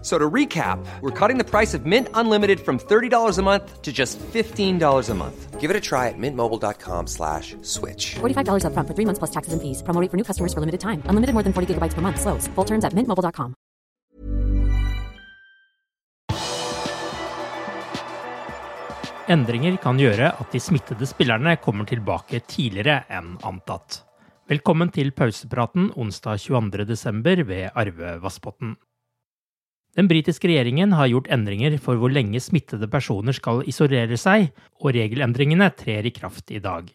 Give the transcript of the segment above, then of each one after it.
So to recap, we're cutting the price of Mint Unlimited from $30 a month to just $15 a month. Give it a try at mintmobile.com slash switch. $45 upfront for three months plus taxes and fees. Promo rate for new customers for limited time. Unlimited more than 40 gigabytes per month. Slows. Full terms at mintmobile.com. Endringer kan gjøre at de smittede spillerne kommer tilbake tidligere enn antatt. Velkommen til pausepraten onsdag 22.12. ved Arve Vassbotn. Den britiske regjeringen har gjort endringer for hvor lenge smittede personer skal isolere seg, og regelendringene trer i kraft i dag.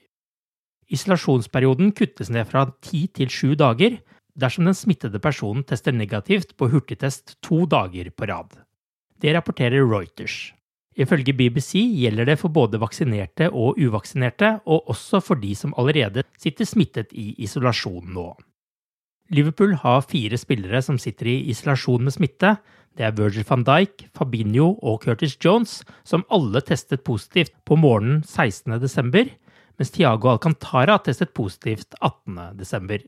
Isolasjonsperioden kuttes ned fra ti til sju dager dersom den smittede personen tester negativt på hurtigtest to dager på rad. Det rapporterer Reuters. Ifølge BBC gjelder det for både vaksinerte og uvaksinerte, og også for de som allerede sitter smittet i isolasjon nå. Liverpool har fire spillere som sitter i isolasjon med smitte. Det er Virgil van Dijk, Fabinho og Curtis Jones, som alle testet positivt på morgenen 16.12., mens Thiago Alcantara testet positivt 18.12.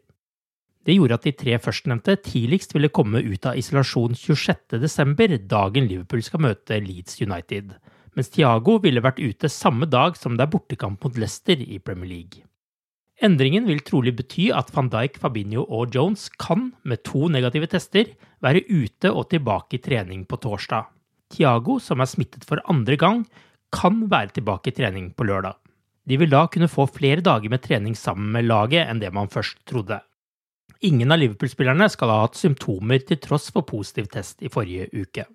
Det gjorde at de tre førstnevnte tidligst ville komme ut av isolasjon 26.12., dagen Liverpool skal møte Leeds United, mens Thiago ville vært ute samme dag som det er bortekamp mot Leicester i Premier League. Endringen vil trolig bety at van Dijk, Fabinho og Jones kan, med to negative tester, være ute og tilbake i trening på torsdag. Thiago, som er smittet for andre gang, kan være tilbake i trening på lørdag. De vil da kunne få flere dager med trening sammen med laget enn det man først trodde. Ingen av Liverpool-spillerne skal ha hatt symptomer til tross for positiv test i forrige uke.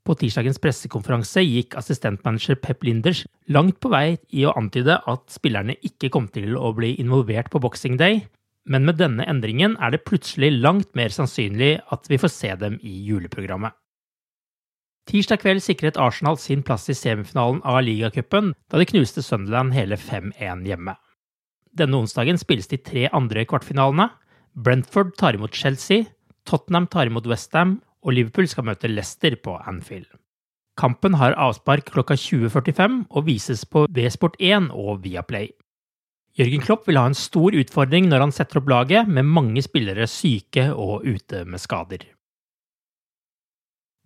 På tirsdagens pressekonferanse gikk assistentmanager Pep Linders langt på vei i å antyde at spillerne ikke kom til å bli involvert på Boxing Day, men med denne endringen er det plutselig langt mer sannsynlig at vi får se dem i juleprogrammet. Tirsdag kveld sikret Arsenal sin plass i semifinalen av ligacupen da de knuste Sunderland hele 5-1 hjemme. Denne onsdagen spilles de tre andre kvartfinalene. Brentford tar imot Chelsea, Tottenham tar imot Westham, og Liverpool skal møte Leicester på Anfield. Kampen har avspark klokka 20.45 og vises på V-Sport1 og Viaplay. Jørgen Klopp vil ha en stor utfordring når han setter opp laget, med mange spillere syke og ute med skader.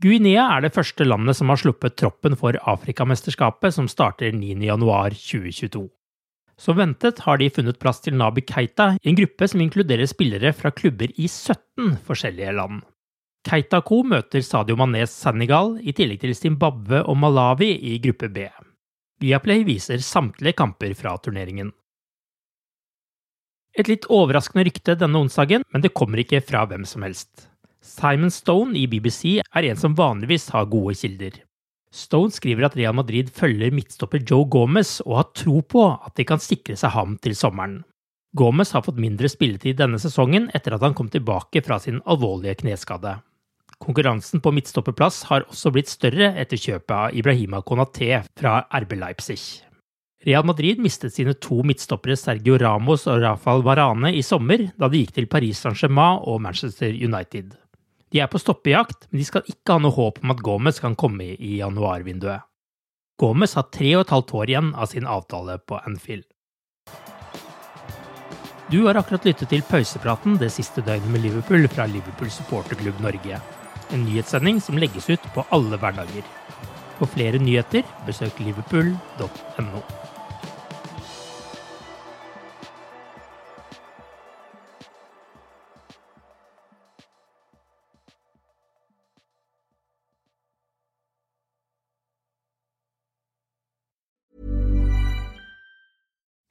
Guinea er det første landet som har sluppet troppen for Afrikamesterskapet, som starter 9.1.2022. Som ventet har de funnet plass til Nabi Keita i en gruppe som inkluderer spillere fra klubber i 17 forskjellige land. Keita Co møter Sadio Manes Senegal, i tillegg til Zimbabwe og Malawi i gruppe B. Viaplay viser samtlige kamper fra turneringen. Et litt overraskende rykte denne onsdagen, men det kommer ikke fra hvem som helst. Simon Stone i BBC er en som vanligvis har gode kilder. Stone skriver at Real Madrid følger midtstopper Joe Gomez og har tro på at de kan sikre seg ham til sommeren. Gomez har fått mindre spilletid denne sesongen etter at han kom tilbake fra sin alvorlige kneskade. Konkurransen på midtstopperplass har også blitt større etter kjøpet av Ibrahima Konaté fra RB Leipzig. Real Madrid mistet sine to midtstoppere Sergio Ramos og Rafael Varane i sommer, da de gikk til Paris Saint-Germain og Manchester United. De er på stoppejakt, men de skal ikke ha noe håp om at Gomez kan komme i januarvinduet. Gomez har tre og et halvt år igjen av sin avtale på Anfield. Du har akkurat lyttet til pausepraten det siste døgnet med Liverpool fra Liverpool supporterklubb Norge. En nyhetssending som legges ut på alle hverdager. For flere nyheter, besøk liverpool.no.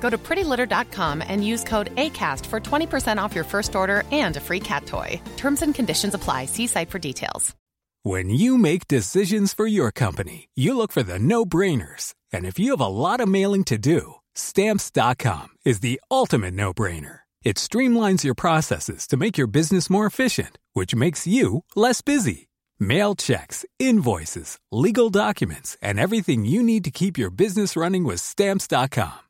Go to prettylitter.com and use code ACAST for 20% off your first order and a free cat toy. Terms and conditions apply. See site for details. When you make decisions for your company, you look for the no brainers. And if you have a lot of mailing to do, stamps.com is the ultimate no brainer. It streamlines your processes to make your business more efficient, which makes you less busy. Mail checks, invoices, legal documents, and everything you need to keep your business running with stamps.com.